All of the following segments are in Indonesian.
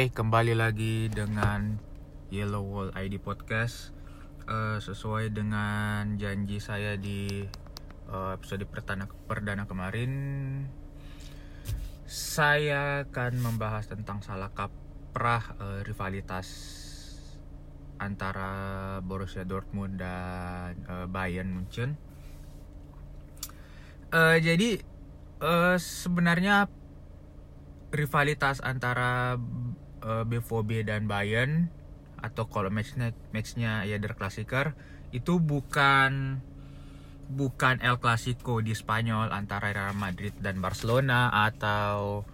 Oke, kembali lagi dengan Yellow Wall ID Podcast. Eh, sesuai dengan janji saya di eh, episode perdana, perdana kemarin, saya akan membahas tentang salah kaprah eh, rivalitas antara Borussia Dortmund dan eh, Bayern Munchen. Eh, jadi eh, sebenarnya rivalitas antara uh, BVB dan Bayern atau kalau matchnya matchnya ya Der Klassiker itu bukan bukan El Clasico di Spanyol antara Real Madrid dan Barcelona atau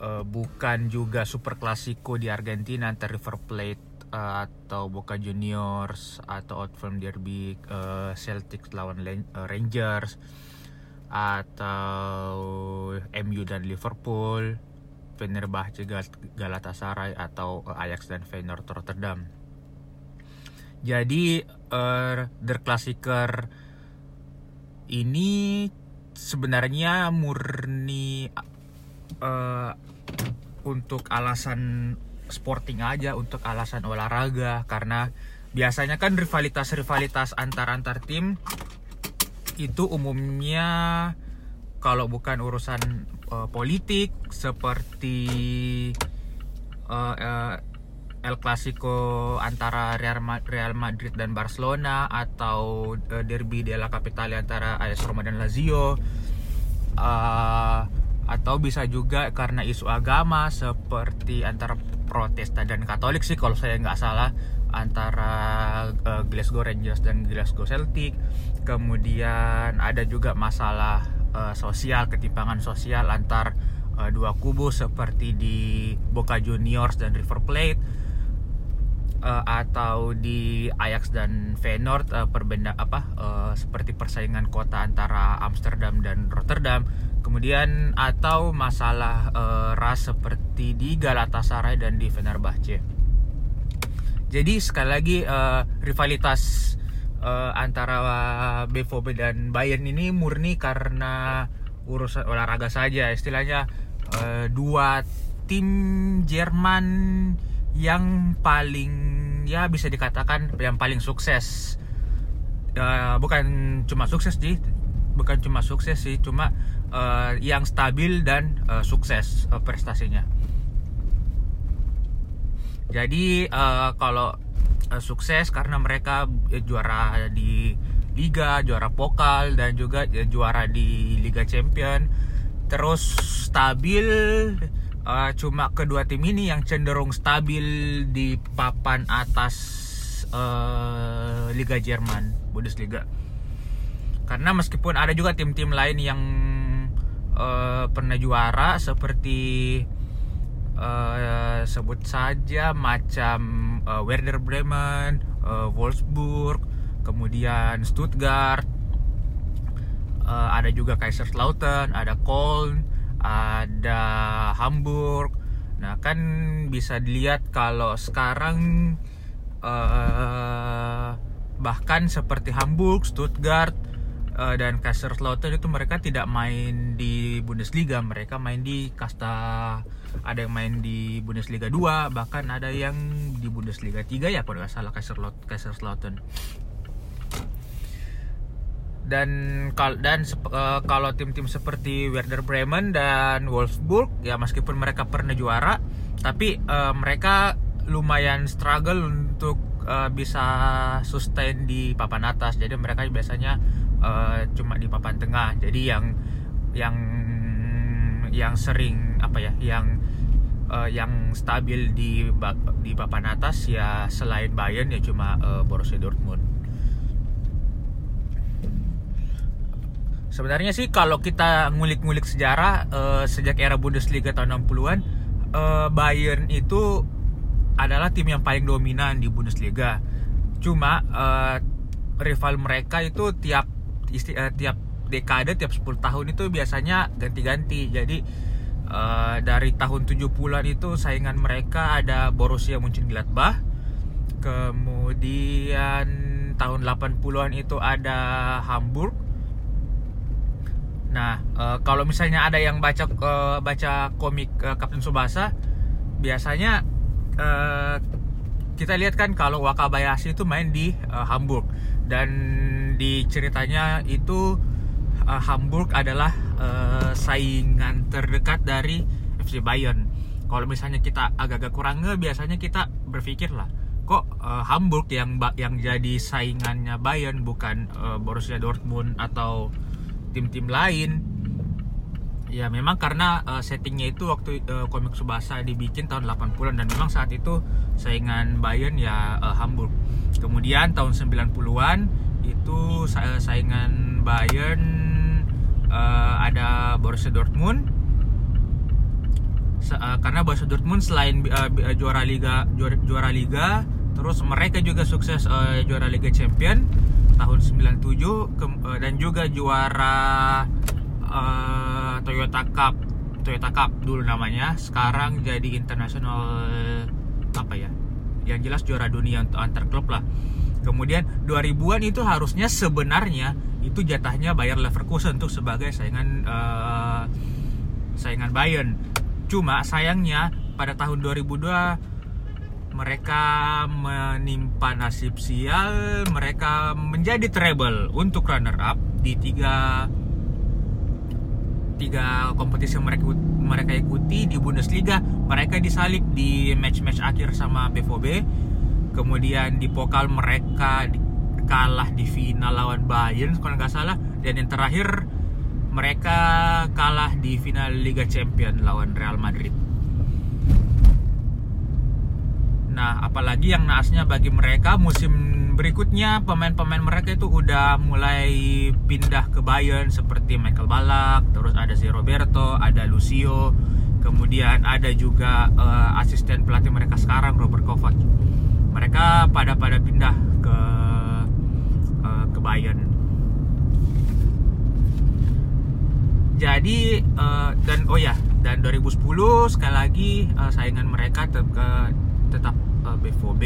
uh, bukan juga Super Clasico di Argentina antara River Plate uh, atau Boca Juniors atau Outfront Derby uh, Celtics lawan Rangers atau MU dan Liverpool Fenerbahce Galatasaray atau Ajax dan Feyenoord Rotterdam. Jadi uh, Der Klassiker ini sebenarnya murni uh, untuk alasan sporting aja, untuk alasan olahraga karena biasanya kan rivalitas-rivalitas antar antar tim itu umumnya kalau bukan urusan uh, politik seperti uh, uh, El Clasico antara Real, Ma Real Madrid dan Barcelona atau uh, derby della Capitale antara AS Roma dan Lazio. Uh, atau bisa juga karena isu agama seperti antara Protestan dan Katolik sih kalau saya nggak salah antara uh, Glasgow Rangers dan Glasgow Celtic. Kemudian ada juga masalah uh, sosial ketimpangan sosial antar uh, dua kubu seperti di Boca Juniors dan River Plate uh, atau di Ajax dan Feyenoord uh, perbeda apa uh, seperti persaingan kota antara Amsterdam dan Rotterdam. Kemudian atau masalah uh, ras seperti di Galatasaray dan di Fenerbahce. Jadi sekali lagi uh, rivalitas uh, antara BVB dan Bayern ini murni karena urusan olahraga saja. Istilahnya uh, dua tim Jerman yang paling ya bisa dikatakan yang paling sukses. Uh, bukan cuma sukses sih bukan cuma sukses sih cuma uh, yang stabil dan uh, sukses uh, prestasinya. Jadi uh, kalau uh, sukses karena mereka uh, juara di liga, juara pokal dan juga uh, juara di Liga Champion. Terus stabil uh, cuma kedua tim ini yang cenderung stabil di papan atas uh, Liga Jerman, Bundesliga. Karena meskipun ada juga tim-tim lain yang uh, pernah juara seperti uh, sebut saja macam uh, Werder Bremen, uh, Wolfsburg, kemudian Stuttgart, uh, ada juga Kaiserslautern, ada Köln, ada Hamburg. Nah kan bisa dilihat kalau sekarang uh, bahkan seperti Hamburg, Stuttgart uh, dan Kaiserslautern itu mereka tidak main di Bundesliga, mereka main di kasta ada yang main di Bundesliga 2, bahkan ada yang di Bundesliga 3 ya kalau nggak salah Kaiserslautern. Dan dan uh, kalau tim-tim seperti Werder Bremen dan Wolfsburg ya meskipun mereka pernah juara, tapi uh, mereka lumayan struggle untuk uh, bisa sustain di papan atas. Jadi mereka biasanya uh, cuma di papan tengah. Jadi yang yang yang sering apa ya yang uh, yang stabil di di papan atas ya selain Bayern ya cuma uh, Borussia Dortmund. Sebenarnya sih kalau kita ngulik-ngulik sejarah uh, sejak era Bundesliga tahun 60-an uh, Bayern itu adalah tim yang paling dominan di Bundesliga. Cuma uh, rival mereka itu tiap isti, uh, tiap dekade tiap 10 tahun itu biasanya ganti-ganti. Jadi uh, dari tahun 70-an itu saingan mereka ada Borussia Mönchengladbach. Kemudian tahun 80-an itu ada Hamburg. Nah, uh, kalau misalnya ada yang baca uh, baca komik uh, Kapten Subasa biasanya uh, kita lihat kan kalau Wakabayashi itu main di uh, Hamburg dan di ceritanya itu uh, Hamburg adalah uh, saingan terdekat dari FC Bayern. Kalau misalnya kita agak-agak kurang nge, biasanya kita berpikir lah, kok uh, Hamburg yang yang jadi saingannya Bayern bukan uh, Borussia Dortmund atau tim-tim lain ya memang karena uh, settingnya itu waktu uh, komik Subasa dibikin tahun 80-an dan memang saat itu saingan Bayern ya uh, Hamburg. Kemudian tahun 90-an itu sa saingan Bayern uh, ada Borussia Dortmund. Sa uh, karena Borussia Dortmund selain uh, juara liga juara, juara liga, terus mereka juga sukses uh, juara Liga Champion tahun 97 ke, uh, dan juga juara uh, Toyota Cup. Toyota Cup dulu namanya. Sekarang jadi internasional apa ya? Yang jelas juara dunia untuk antar klub lah. Kemudian 2000-an itu harusnya sebenarnya itu jatahnya Bayer Leverkusen untuk sebagai saingan uh, saingan Bayern. Cuma sayangnya pada tahun 2002 mereka menimpa nasib sial mereka menjadi treble untuk runner up di tiga tiga kompetisi yang mereka mereka ikuti di Bundesliga mereka disalip di match-match akhir sama BVB kemudian di pokal mereka di, kalah di final lawan Bayern kalau nggak salah. Dan yang terakhir mereka kalah di final Liga Champion lawan Real Madrid nah apalagi yang naasnya bagi mereka musim berikutnya pemain-pemain mereka itu udah mulai pindah ke Bayern seperti Michael Balak, terus ada si Roberto, ada Lucio, kemudian ada juga uh, asisten pelatih mereka sekarang Robert Kovac. Mereka pada pada pindah ke uh, ke Bayern. Jadi uh, dan oh ya dan 2010 sekali lagi uh, saingan mereka tetap tetap uh, BVB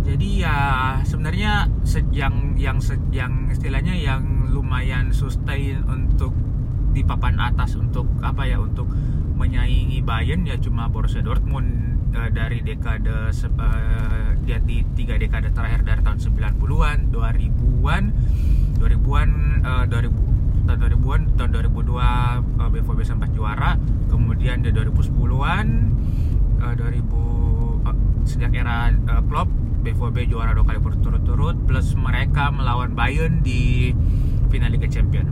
jadi ya sebenarnya yang yang yang istilahnya yang lumayan sustain untuk di papan atas untuk apa ya untuk menyaingi Bayern ya cuma Borussia Dortmund uh, dari dekade uh, di tiga dekade terakhir dari tahun 90-an, 2000-an, 2000-an uh, 2000 tahun 2000-an tahun 2002 uh, BVB sempat juara, kemudian di 2010-an uh, 2000 uh, sejak era uh, Klopp BVB juara dua kali berturut-turut plus mereka melawan Bayern di final Liga Champion.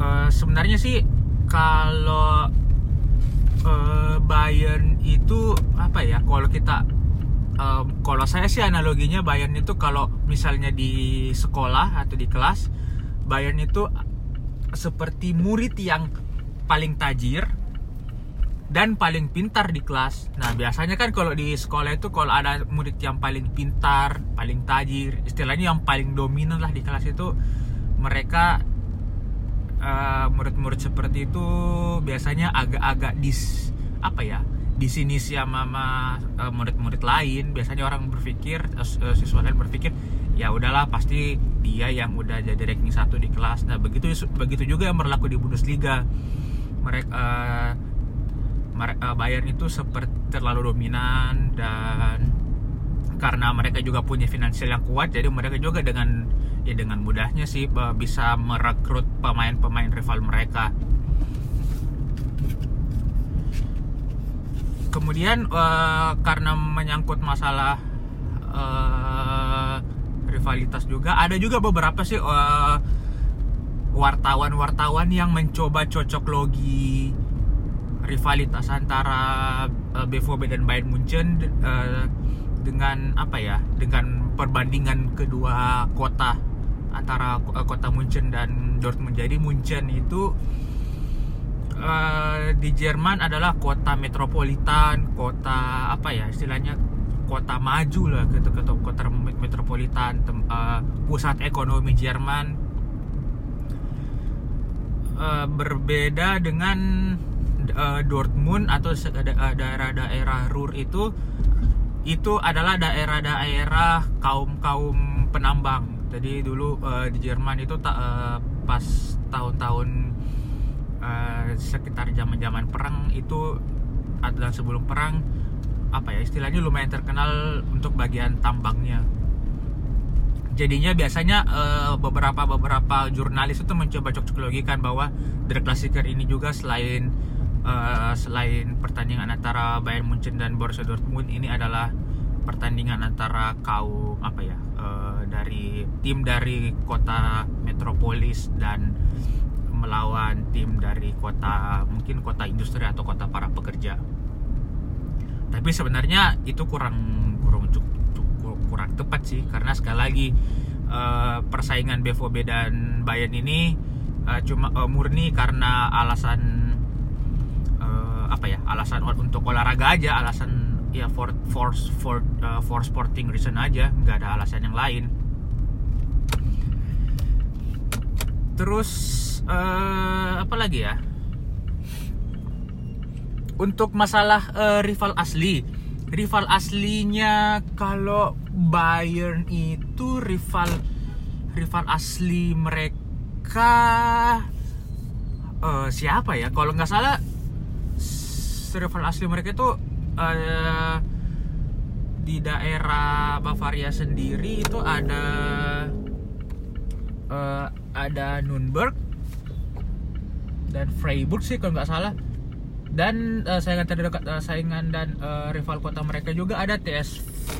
Uh, sebenarnya sih kalau uh, Bayern itu apa ya? Kalau kita uh, kalau saya sih analoginya Bayern itu kalau misalnya di sekolah atau di kelas Bayern itu seperti murid yang paling tajir dan paling pintar di kelas. Nah, biasanya kan kalau di sekolah itu kalau ada murid yang paling pintar, paling tajir, istilahnya yang paling dominan lah di kelas itu mereka uh, murid-murid seperti itu biasanya agak-agak dis apa ya? di sini sama uh, murid-murid lain biasanya orang berpikir uh, siswa lain berpikir ya udahlah pasti dia yang udah jadi ranking satu di kelas nah begitu begitu juga yang berlaku di Bundesliga mereka uh, Bayern itu seperti terlalu dominan dan karena mereka juga punya finansial yang kuat jadi mereka juga dengan ya dengan mudahnya sih bisa merekrut pemain-pemain rival mereka. Kemudian uh, karena menyangkut masalah uh, rivalitas juga ada juga beberapa sih wartawan-wartawan yang mencoba cocok logi rivalitas antara uh, eh, BVB dan Bayern Munchen uh, dengan apa ya dengan perbandingan kedua kota antara uh, kota Munchen dan Dortmund. Jadi Munchen itu uh, di Jerman adalah kota metropolitan kota apa ya istilahnya kota maju lah gitu kota, kota metropolitan tem, uh, pusat ekonomi Jerman. Uh, berbeda dengan uh, Dortmund atau daerah-daerah Ruhr itu itu adalah daerah-daerah kaum-kaum penambang. Jadi dulu uh, di Jerman itu uh, pas tahun-tahun uh, sekitar zaman-zaman perang itu adalah sebelum perang apa ya istilahnya lumayan terkenal untuk bagian tambangnya jadinya biasanya uh, beberapa beberapa jurnalis itu mencoba cocok-logikan bahwa The Classicer ini juga selain uh, selain pertandingan antara Bayern Munchen dan Borussia Dortmund ini adalah pertandingan antara kaum apa ya uh, dari tim dari kota metropolis dan melawan tim dari kota mungkin kota industri atau kota para pekerja. Tapi sebenarnya itu kurang kurang cukup kurang tepat sih karena sekali lagi uh, persaingan BVB dan Bayern ini cuma murni karena alasan apa ya alasan untuk olahraga aja alasan ya for for for uh, for sporting reason aja nggak ada alasan yang lain. Terus uh, apa lagi ya? Untuk masalah uh, rival asli. Rival aslinya kalau Bayern itu rival rival asli mereka uh, siapa ya? Kalau nggak salah rival asli mereka itu uh, di daerah Bavaria sendiri itu ada uh, ada Nürnberg dan Freiburg sih kalau nggak salah. Dan uh, saingan terdekat uh, saingan dan uh, rival kota mereka juga ada TSV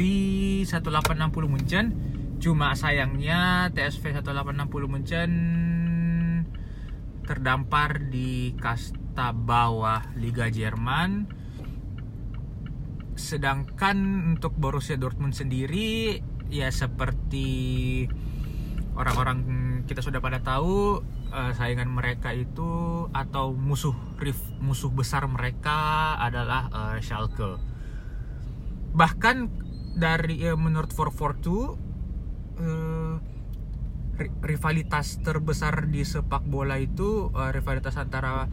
1860 Munchen. Cuma sayangnya TSV 1860 Munchen terdampar di kasta bawah Liga Jerman sedangkan untuk Borussia Dortmund sendiri ya seperti orang-orang kita sudah pada tahu uh, saingan mereka itu atau musuh rif musuh besar mereka adalah uh, Schalke. Bahkan dari uh, menurut 442 uh, rivalitas terbesar di sepak bola itu uh, rivalitas antara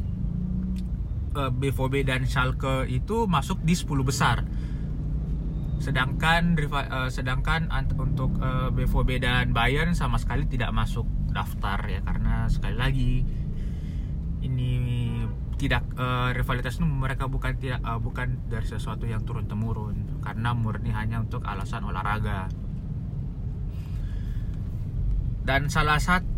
BVB dan Schalke itu masuk di 10 besar. Sedangkan uh, sedangkan untuk BVB dan Bayern sama sekali tidak masuk daftar ya karena sekali lagi ini tidak uh, rivalitas itu mereka bukan tidak bukan dari sesuatu yang turun temurun karena murni hanya untuk alasan olahraga dan salah satu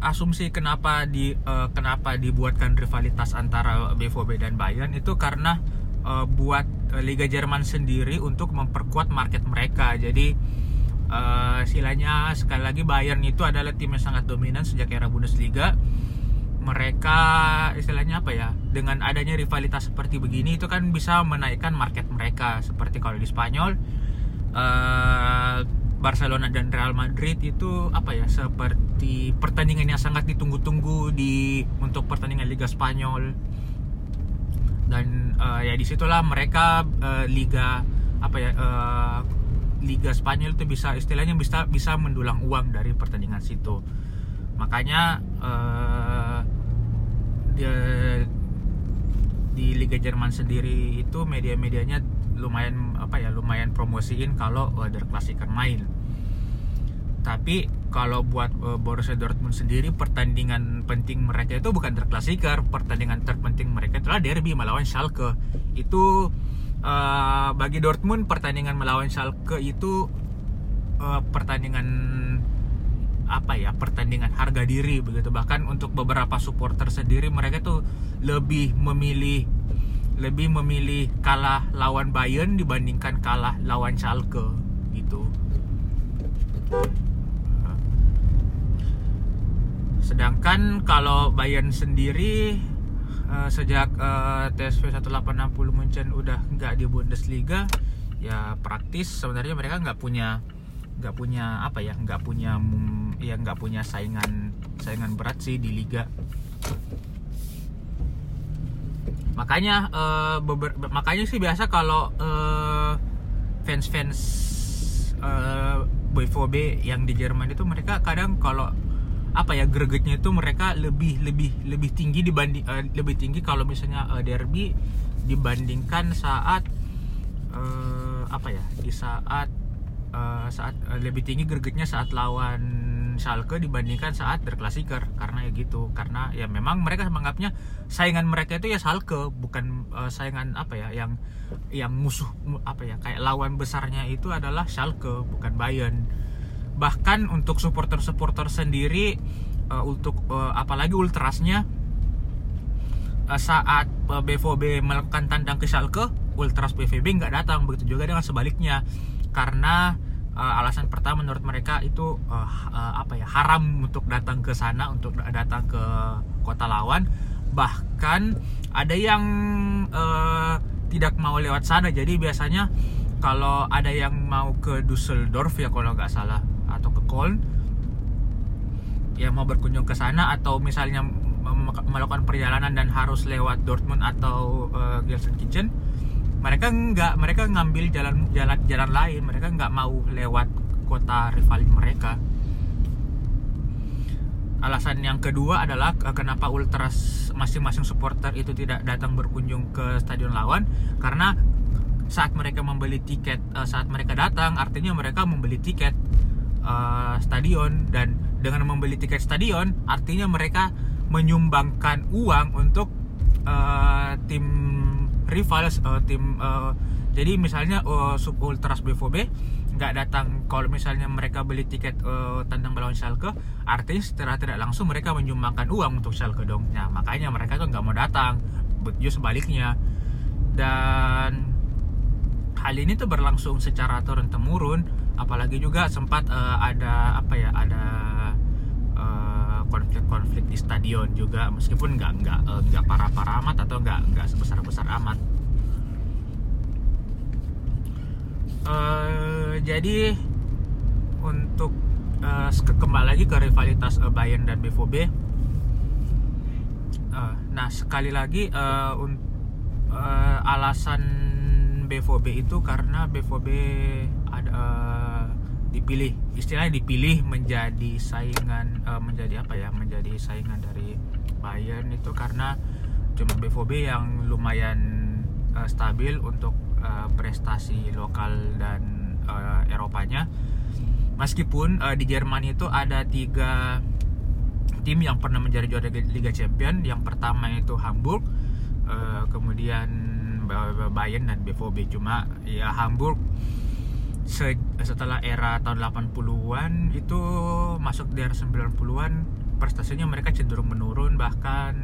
asumsi kenapa di uh, kenapa dibuatkan rivalitas antara BVB dan Bayern itu karena uh, buat Liga Jerman sendiri untuk memperkuat market mereka. Jadi uh, istilahnya sekali lagi Bayern itu adalah tim yang sangat dominan sejak era Bundesliga. Mereka istilahnya apa ya dengan adanya rivalitas seperti begini itu kan bisa menaikkan market mereka. Seperti kalau di Spanyol Barcelona dan Real Madrid itu apa ya seperti pertandingan yang sangat ditunggu-tunggu di untuk pertandingan Liga Spanyol. Dan uh, ya di situlah mereka uh, liga apa ya uh, Liga Spanyol itu bisa istilahnya bisa bisa mendulang uang dari pertandingan situ. Makanya uh, di, di Liga Jerman sendiri itu media-medianya lumayan apa ya lumayan promosiin kalau uh, Der Klassiker main tapi kalau buat uh, Borussia Dortmund sendiri pertandingan penting mereka itu bukan Der Klassiker pertandingan terpenting mereka adalah derby melawan Schalke. Itu uh, bagi Dortmund pertandingan melawan Schalke itu uh, pertandingan apa ya pertandingan harga diri begitu. Bahkan untuk beberapa supporter sendiri mereka tuh lebih memilih lebih memilih kalah lawan Bayern dibandingkan kalah lawan Schalke gitu sedangkan kalau Bayern sendiri uh, sejak uh, TSV 1860 Munchen udah nggak di Bundesliga ya praktis sebenarnya mereka nggak punya nggak punya apa ya nggak punya ya nggak punya saingan saingan berat sih di liga. Makanya uh, beber, makanya sih biasa kalau uh, fans fans uh, BVB yang di Jerman itu mereka kadang kalau apa ya gregetnya itu mereka lebih lebih lebih tinggi dibanding uh, lebih tinggi kalau misalnya uh, derby dibandingkan saat uh, apa ya di saat uh, saat uh, lebih tinggi gregetnya saat lawan Schalke dibandingkan saat Der Klassiker. Karena ya gitu karena ya memang mereka menganggapnya saingan mereka itu ya Schalke bukan uh, saingan apa ya yang yang musuh apa ya kayak lawan besarnya itu adalah Schalke bukan Bayern bahkan untuk supporter-supporter sendiri uh, untuk uh, apalagi ultrasnya uh, saat uh, BVB melakukan tandang ke Schalke ultras BVB nggak datang begitu juga dengan sebaliknya. Karena uh, alasan pertama menurut mereka itu uh, uh, apa ya haram untuk datang ke sana untuk datang ke kota lawan. Bahkan ada yang uh, tidak mau lewat sana. Jadi biasanya kalau ada yang mau ke Düsseldorf ya kalau nggak salah atau ke Köln ya mau berkunjung ke sana atau misalnya melakukan perjalanan dan harus lewat Dortmund atau uh, Gelsenkirchen mereka nggak mereka ngambil jalan jalan jalan lain. Mereka nggak mau lewat kota rival mereka. Alasan yang kedua adalah kenapa ultras masing-masing supporter itu tidak datang berkunjung ke stadion lawan? Karena saat mereka membeli tiket eh, saat mereka datang artinya mereka membeli tiket uh, stadion dan dengan membeli tiket stadion artinya mereka menyumbangkan uang untuk uh, tim rival uh, tim uh, jadi misalnya uh, sub ultras BVB nggak datang kalau misalnya mereka beli tiket uh, tandang melawan Schalke artinya secara tidak langsung mereka menyumbangkan uang untuk Schalke dong. Nah makanya mereka tuh nggak mau datang justru sebaliknya. Dan hal ini tuh berlangsung secara turun temurun apalagi juga sempat uh, ada apa ya ada konflik-konflik di stadion juga meskipun nggak nggak eh, nggak parah-parah amat atau nggak nggak sebesar-besar amat. Uh, jadi untuk uh, kembali lagi ke rivalitas uh, Bayern dan BVB uh, nah sekali lagi uh, uh, alasan BVB itu karena BVB ada uh, dipilih istilahnya dipilih menjadi saingan uh, menjadi apa ya menjadi saingan dari Bayern itu karena cuma BVB yang lumayan uh, stabil untuk uh, prestasi lokal dan uh, Eropanya. Meskipun uh, di Jerman itu ada tiga tim yang pernah menjadi juara Liga Champion. Yang pertama itu Hamburg uh, kemudian Bayern dan BVB cuma ya Hamburg setelah era tahun 80-an itu masuk di era 90-an prestasinya mereka cenderung menurun. Bahkan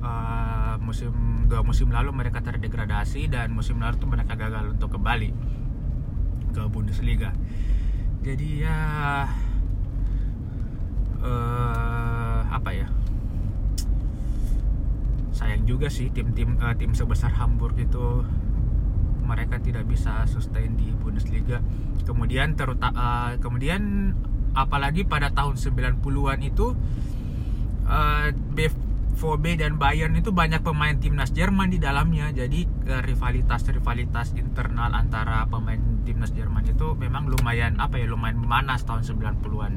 uh, musim dua musim lalu mereka terdegradasi dan musim lalu itu mereka gagal untuk kembali ke Bundesliga. Jadi ya uh, apa ya sayang juga sih tim-tim uh, tim sebesar Hamburg itu mereka tidak bisa sustain di Bundesliga. Kemudian terutama uh, eh, kemudian apalagi pada tahun 90-an itu uh, BVB dan Bayern itu banyak pemain timnas Jerman di dalamnya. Jadi rivalitas-rivalitas internal antara pemain timnas Jerman itu memang lumayan apa ya lumayan memanas tahun 90-an.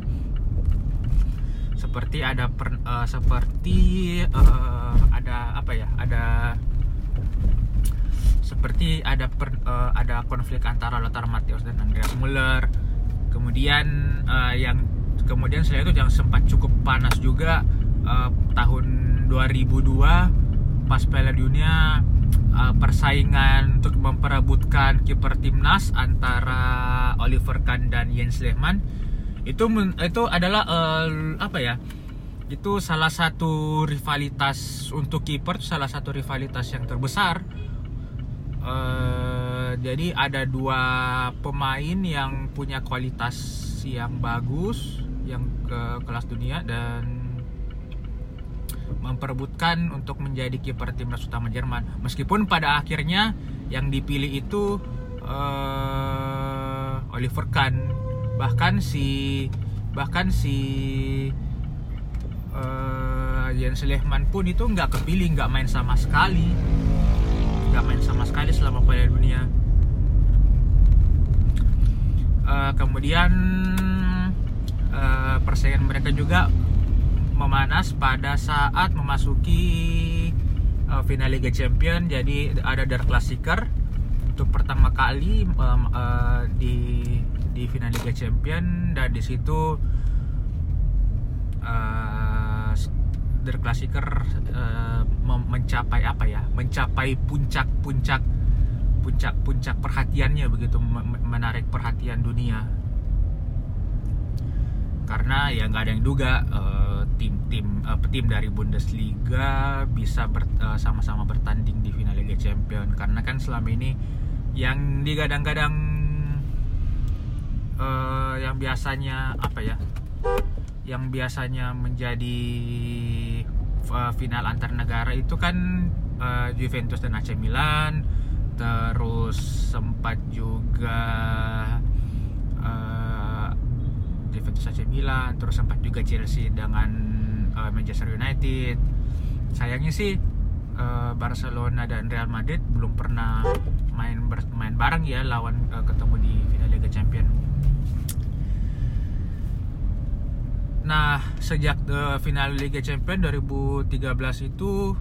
Seperti ada per, uh, seperti uh, ada apa ya? Ada seperti ada per, uh, ada konflik antara Lothar Matthäus dan Andreas Müller kemudian uh, yang kemudian saya itu yang sempat cukup panas juga uh, tahun 2002 pas Piala Dunia uh, persaingan untuk memperebutkan kiper timnas antara Oliver Kahn dan Jens Lehmann itu itu adalah uh, apa ya? Itu salah satu rivalitas untuk kiper salah satu rivalitas yang terbesar. Uh, jadi ada dua pemain yang punya kualitas yang bagus yang ke kelas dunia dan memperebutkan untuk menjadi kiper timnas utama Jerman. Meskipun pada akhirnya yang dipilih itu uh, Oliver Kahn bahkan si bahkan si uh, Jens Lehmann pun itu nggak kepilih nggak main sama sekali. Nggak main sama sekali selama Piala Dunia. Uh, kemudian uh, persaingan mereka juga memanas pada saat memasuki uh, final Liga Champion. Jadi ada Der Klassiker. Untuk pertama kali um, uh, di di final Liga Champion dan di situ uh, uh, mencapai apa ya mencapai puncak-puncak puncak-puncak perhatiannya begitu menarik perhatian dunia. Karena ya nggak ada yang duga tim-tim uh, uh, tim dari Bundesliga bisa ber, uh, sama-sama bertanding di final Liga Champion. Karena kan selama ini yang digadang-gadang uh, yang biasanya apa ya yang biasanya menjadi uh, final antar negara itu kan uh, Juventus dan AC Milan terus sempat juga uh, Juventus AC Milan terus sempat juga Chelsea dengan uh, Manchester United. Sayangnya sih Barcelona dan Real Madrid belum pernah main main bareng ya lawan ketemu di final Liga Champions Nah, sejak uh, final Liga Champions 2013 itu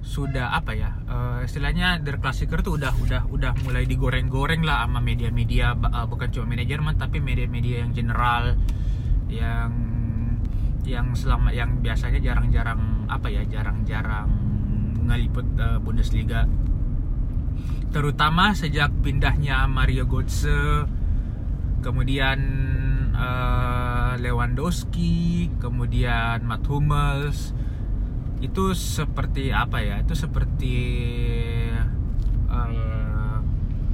sudah apa ya uh, istilahnya der klassiker tuh udah udah udah mulai digoreng-goreng lah sama media-media uh, bukan cuma manajemen tapi media-media yang general yang yang selama yang biasanya jarang-jarang apa ya jarang-jarang ngeliput uh, Bundesliga. Terutama sejak pindahnya Mario Götze kemudian uh, Lewandowski kemudian Matt Hummels. Itu seperti apa ya? Itu seperti uh,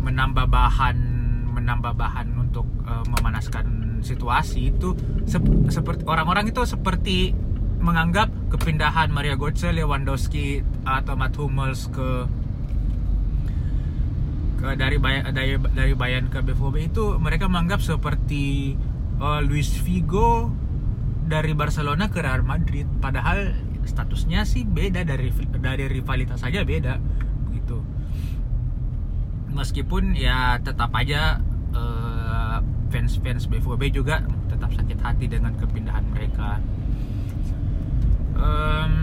menambah bahan menambah bahan untuk uh, memanaskan situasi. Itu sep seperti orang-orang itu seperti menganggap kepindahan Maria Götze, Lewandowski atau Matt Hummels ke ke dari Bayan dari, dari Bayern ke BVB itu mereka menganggap seperti uh, Luis Figo dari Barcelona ke Real Madrid. Padahal statusnya sih beda dari dari rivalitas saja beda begitu meskipun ya tetap aja uh, fans fans BVB juga tetap sakit hati dengan kepindahan mereka. Um,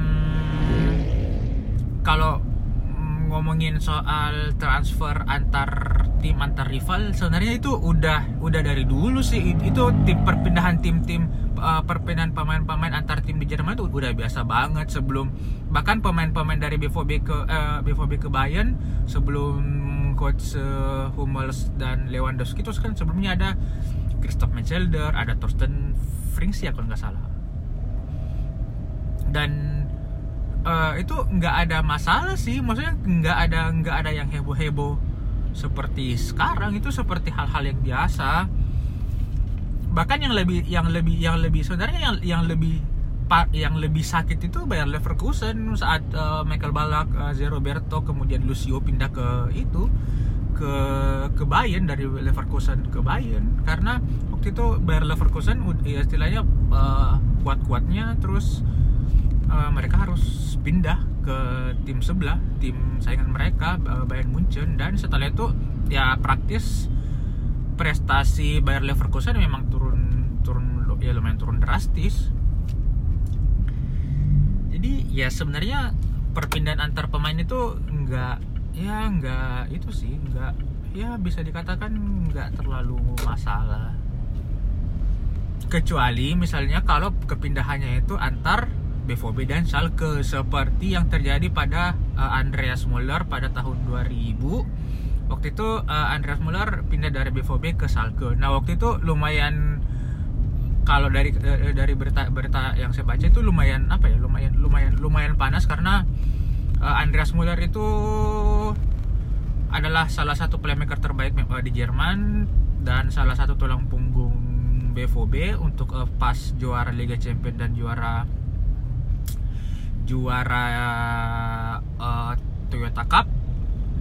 kalau ngomongin soal transfer antar tim antar rival sebenarnya itu udah udah dari dulu sih itu tim perpindahan tim-tim uh, perpindahan pemain-pemain antar tim di Jerman itu udah biasa banget sebelum bahkan pemain-pemain dari BVB ke uh, eh, BVB ke Bayern sebelum coach uh, Hummels dan Lewandowski itu kan sebelumnya ada Christoph Metzelder, ada Thorsten Frings ya kalau nggak salah. Dan uh, itu nggak ada masalah sih, maksudnya nggak ada nggak ada yang heboh-heboh seperti sekarang. Itu seperti hal-hal yang biasa. Bahkan yang lebih yang lebih yang lebih sebenarnya yang yang lebih yang lebih sakit itu Bayer Leverkusen saat uh, Michael Ballack, uh, Zé Roberto, kemudian Lucio pindah ke itu ke ke Bayern dari Leverkusen ke Bayern. Karena waktu itu Bayer Leverkusen ya istilahnya uh, kuat-kuatnya terus uh, mereka harus pindah ke tim sebelah tim saingan mereka uh, Bayern Munchen. Dan setelah itu ya praktis prestasi Bayer Leverkusen memang turun turun ya lumayan turun drastis. Jadi ya sebenarnya perpindahan antar pemain itu enggak ya enggak itu sih enggak ya bisa dikatakan enggak terlalu masalah. Kecuali misalnya kalau kepindahannya itu antar BVB dan Schalke seperti yang terjadi pada uh, Andreas Muller pada tahun 2000 waktu itu uh, Andreas Muller pindah dari BVB ke Schalke. Nah waktu itu lumayan kalau dari uh, dari berita berita yang saya baca itu lumayan apa ya lumayan lumayan lumayan panas karena Andreas Muller itu adalah salah satu playmaker terbaik di Jerman dan salah satu tulang punggung BVB untuk pas juara Liga Champions dan juara juara uh, Toyota Cup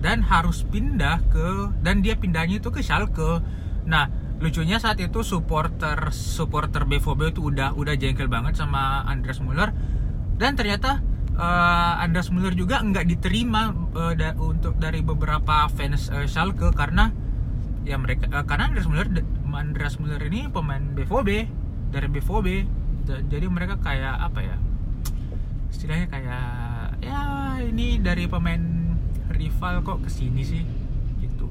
dan harus pindah ke dan dia pindahnya itu ke Schalke. Nah, lucunya saat itu supporter supporter BVB itu udah udah jengkel banget sama Andreas Muller dan ternyata uh, Andreas Muller juga nggak diterima uh, da, untuk dari beberapa fans uh, Schalke karena ya mereka uh, karena Andreas Muller Andreas Muller ini pemain BVB dari BVB jadi mereka kayak apa ya istilahnya kayak ya ini dari pemain rival kok ke sini sih gitu.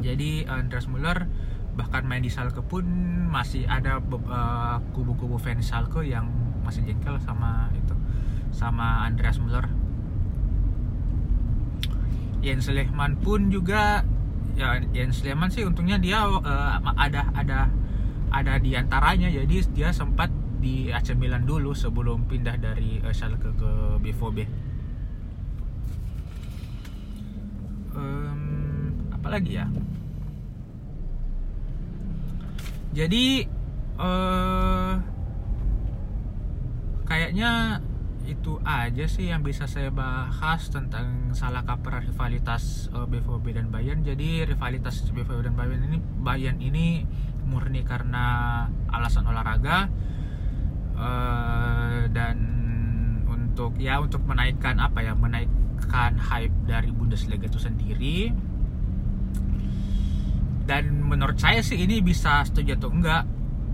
Jadi Andreas Muller bahkan main di Schalke pun masih ada eh, kubu-kubu fans Schalke yang masih jengkel sama itu sama Andreas Müller. Jens Lehmann pun juga ya Jens Lehmann sih untungnya dia eh, ada ada ada di antaranya. Jadi dia sempat di AC Milan dulu sebelum pindah dari eh, Schalke ke BVB. Em, apa lagi ya? Jadi eh kayaknya itu aja sih yang bisa saya bahas tentang salah kaprah rivalitas eh, BVB dan Bayern. Jadi rivalitas BVB dan Bayern ini Bayern ini murni karena alasan olahraga eh, dan untuk ya untuk menaikkan apa ya menaikkan hype dari Bundesliga itu sendiri. Dan menurut saya sih ini bisa setuju atau enggak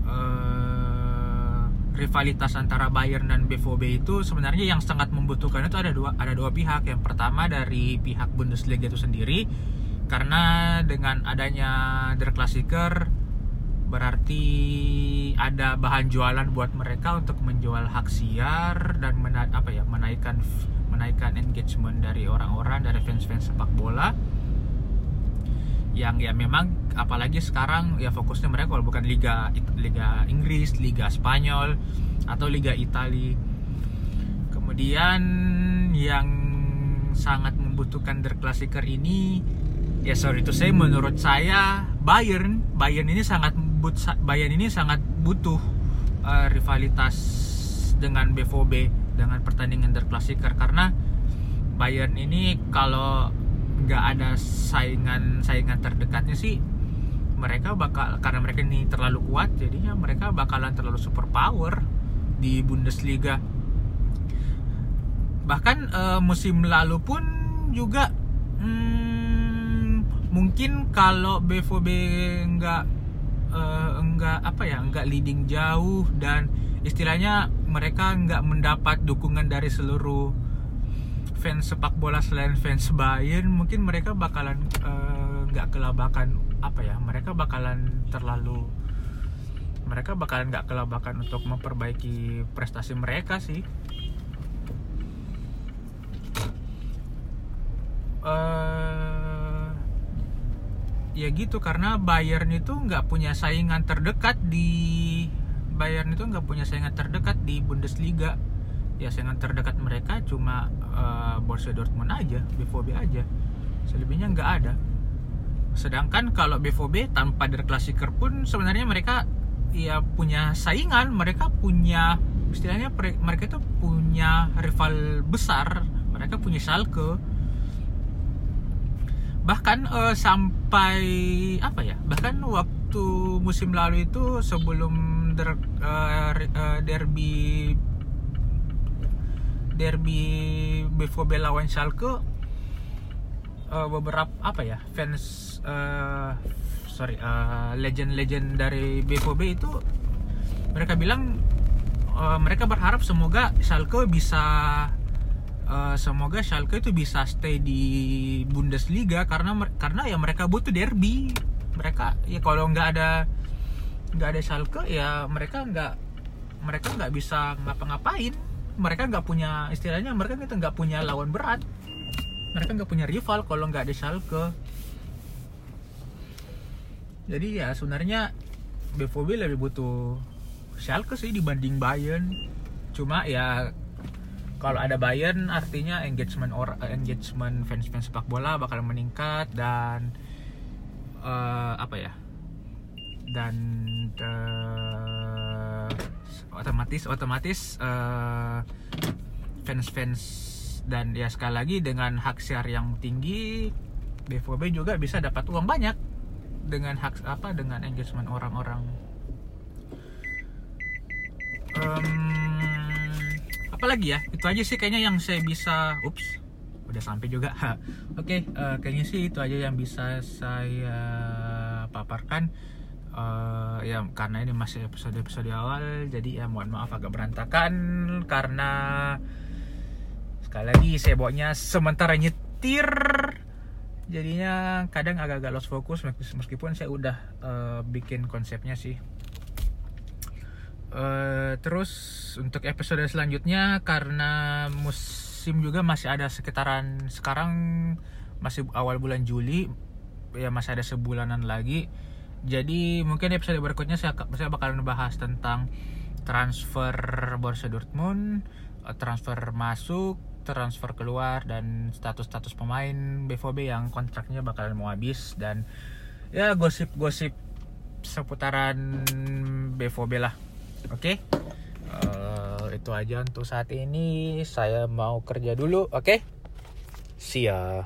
eh, rivalitas antara Bayern dan BVB itu sebenarnya yang sangat membutuhkan itu ada dua ada dua pihak. Yang pertama dari pihak Bundesliga itu sendiri karena dengan adanya Der Klassiker berarti ada bahan jualan buat mereka untuk menjual hak siar dan mena- apa ya menaikkan menaikkan engagement dari orang-orang dari fans-fans sepak bola yang ya memang apalagi sekarang ya fokusnya mereka kalau bukan liga liga Inggris, liga Spanyol atau liga Itali. Kemudian yang sangat membutuhkan Der Klassiker ini ya sorry itu saya menurut saya Bayern Bayern ini sangat but Bayern ini sangat butuh uh, rivalitas dengan BVB dengan pertandingan Der karena Bayern ini kalau nggak ada saingan saingan terdekatnya sih mereka bakal karena mereka ini terlalu kuat jadinya mereka bakalan terlalu super power di Bundesliga. Bahkan eh, musim lalu pun juga hmm, mungkin kalau BVB nggak eh, nggak apa ya nggak leading jauh dan istilahnya mereka nggak mendapat dukungan dari seluruh fans sepak bola selain fans Bayern. Mungkin mereka bakalan eh, nggak kelabakan apa ya mereka bakalan terlalu mereka bakalan nggak kelabakan untuk memperbaiki prestasi mereka sih. Eh ya gitu karena Bayern itu nggak punya saingan terdekat di Bayern itu nggak punya saingan terdekat di Bundesliga. Ya saingan terdekat mereka cuma uh, Borussia Dortmund aja BVB aja. Selebihnya nggak ada. Sedangkan kalau BVB tanpa Der Klassiker pun sebenarnya mereka ya punya saingan. Mereka punya istilahnya mereka itu punya rival besar. Mereka punya Schalke bahkan eh, sampai apa ya bahkan waktu musim lalu itu sebelum der, eh, derby derby BVB lawan Schalke eh, beberapa apa ya fans eh, sorry eh, legend-legend dari BVB itu mereka bilang eh, mereka berharap semoga Schalke bisa eh, semoga Schalke itu bisa stay di Bundesliga karena karena ya mereka butuh derby. Mereka ya kalau nggak ada nggak ada Schalke ya mereka nggak mereka nggak bisa ngapa-ngapain. Mereka nggak punya istilahnya mereka itu nggak punya lawan berat. Mereka nggak punya rival kalau nggak ada Schalke. Jadi ya sebenarnya BVB lebih butuh Schalke sih dibanding Bayern. Cuma ya kalau ada Bayern artinya engagement or engagement fans-fans sepak bola bakal meningkat dan eh, apa ya dan eh, otomatis otomatis eh, fans-fans dan ya sekali lagi dengan hak siar yang tinggi BVB juga bisa dapat uang banyak dengan hak apa dengan engagement orang-orang. Em, apalagi ya? Itu aja sih kayaknya yang saya bisa ups udah sampai juga. Oke eh, kayaknya sih itu aja yang bisa saya paparkan. Eh, ya karena ini masih episode episode awal jadi ya mohon maaf agak berantakan karena sekali lagi saya bawanya sementara nyetir. Jadinya kadang agak-agak lost fokus meskipun saya udah uh, bikin konsepnya sih. Uh, terus untuk episode selanjutnya karena musim juga masih ada sekitaran sekarang masih awal bulan Juli ya masih ada sebulanan lagi jadi mungkin episode berikutnya saya, saya bakalan bahas tentang transfer Borussia Dortmund eh, transfer masuk transfer keluar dan status-status pemain BVB yang kontraknya bakalan mau habis dan ya gosip-gosip seputaran BVB lah. Oke. Okay? uh, itu aja untuk saat ini saya mau kerja dulu oke okay? see ya.